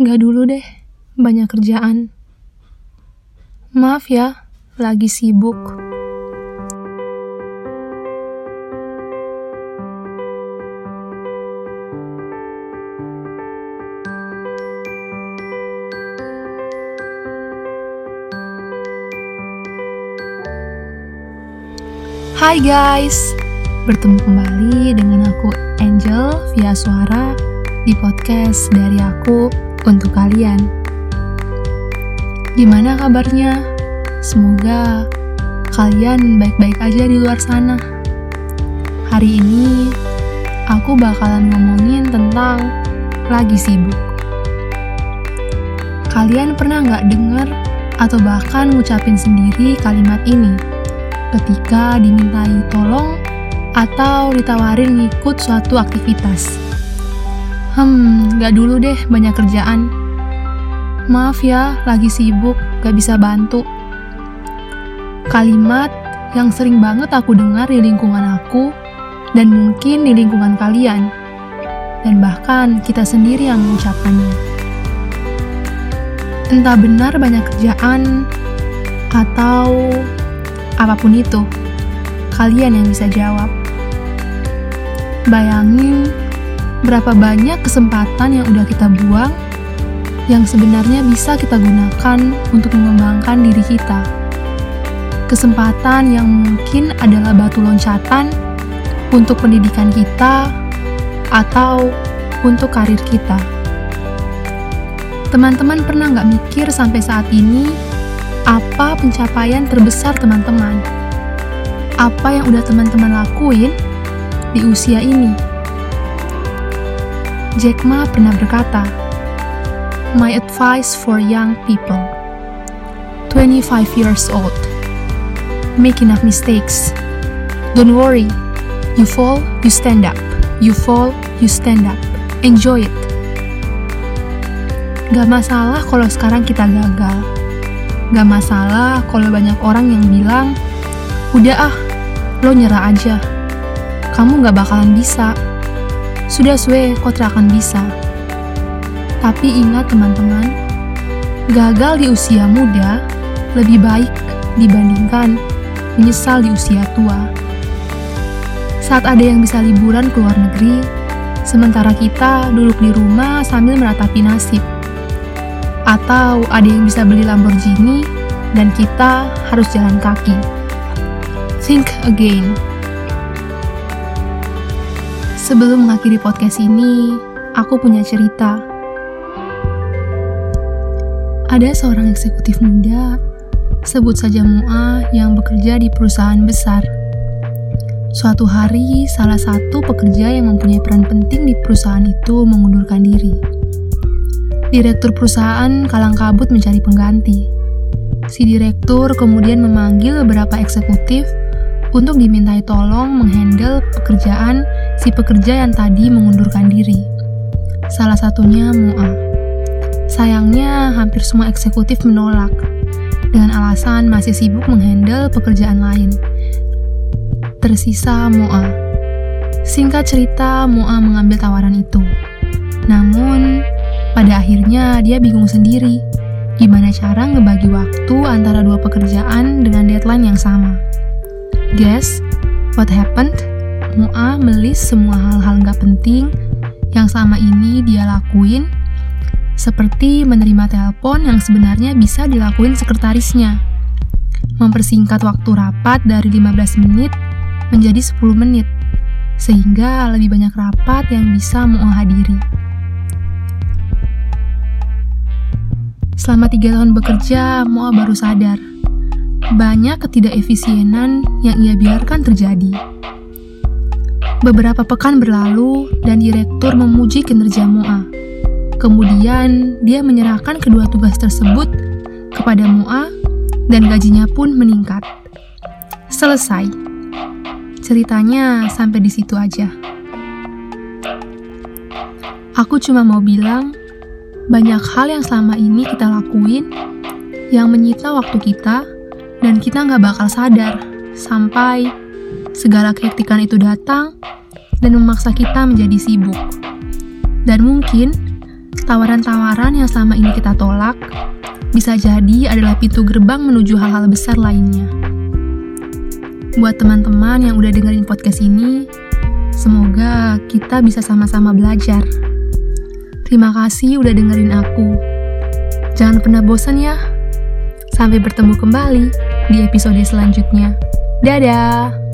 Nggak dulu deh, banyak kerjaan. Maaf ya, lagi sibuk. Hai guys, bertemu kembali dengan aku Angel via suara di podcast dari aku untuk kalian. Gimana kabarnya? Semoga kalian baik-baik aja di luar sana. Hari ini aku bakalan ngomongin tentang lagi sibuk. Kalian pernah nggak denger atau bahkan ngucapin sendiri kalimat ini ketika dimintai tolong atau ditawarin ngikut suatu aktivitas? Hmm, gak dulu deh banyak kerjaan. Maaf ya, lagi sibuk, gak bisa bantu. Kalimat yang sering banget aku dengar di lingkungan aku dan mungkin di lingkungan kalian. Dan bahkan kita sendiri yang mengucapkannya. Entah benar banyak kerjaan atau apa pun itu, kalian yang bisa jawab. Bayangin berapa banyak kesempatan yang udah kita buang yang sebenarnya bisa kita gunakan untuk mengembangkan diri kita. Kesempatan yang mungkin adalah batu loncatan untuk pendidikan kita atau untuk karir kita. Teman-teman pernah nggak mikir sampai saat ini apa pencapaian terbesar teman-teman? Apa yang udah teman-teman lakuin di usia ini? Jack Ma pernah berkata, My advice for young people, 25 years old, make enough mistakes. Don't worry, you fall, you stand up. You fall, you stand up. Enjoy it. Gak masalah kalau sekarang kita gagal. Gak masalah kalau banyak orang yang bilang, udah ah, lo nyerah aja. Kamu gak bakalan bisa. Sudah suwe, kau akan bisa. Tapi ingat teman-teman, gagal di usia muda lebih baik dibandingkan menyesal di usia tua. Saat ada yang bisa liburan ke luar negeri, sementara kita duduk di rumah sambil meratapi nasib. Atau ada yang bisa beli Lamborghini dan kita harus jalan kaki. Think again. Sebelum mengakhiri podcast ini, aku punya cerita. Ada seorang eksekutif muda, sebut saja Mua, yang bekerja di perusahaan besar. Suatu hari, salah satu pekerja yang mempunyai peran penting di perusahaan itu mengundurkan diri. Direktur perusahaan kalang kabut mencari pengganti. Si direktur kemudian memanggil beberapa eksekutif untuk dimintai tolong menghandle pekerjaan si pekerja yang tadi mengundurkan diri. Salah satunya Mua. Sayangnya, hampir semua eksekutif menolak dengan alasan masih sibuk menghandle pekerjaan lain. Tersisa Mua. Singkat cerita, Mua mengambil tawaran itu. Namun, pada akhirnya dia bingung sendiri gimana cara ngebagi waktu antara dua pekerjaan dengan deadline yang sama. Guess what happened? Mua melis semua hal-hal nggak penting yang selama ini dia lakuin, seperti menerima telepon yang sebenarnya bisa dilakuin sekretarisnya, mempersingkat waktu rapat dari 15 menit menjadi 10 menit, sehingga lebih banyak rapat yang bisa Mua hadiri. Selama tiga tahun bekerja, Moa baru sadar banyak ketidakefisienan yang ia biarkan terjadi. Beberapa pekan berlalu dan direktur memuji kinerja Moa. Kemudian dia menyerahkan kedua tugas tersebut kepada Moa dan gajinya pun meningkat. Selesai. Ceritanya sampai di situ aja. Aku cuma mau bilang, banyak hal yang selama ini kita lakuin yang menyita waktu kita dan kita nggak bakal sadar sampai segala kehektikan itu datang dan memaksa kita menjadi sibuk. Dan mungkin Tawaran-tawaran yang selama ini kita tolak bisa jadi adalah pintu gerbang menuju hal-hal besar lainnya. Buat teman-teman yang udah dengerin podcast ini, semoga kita bisa sama-sama belajar. Terima kasih udah dengerin aku. Jangan pernah bosan ya. Sampai bertemu kembali di episode selanjutnya. Dadah!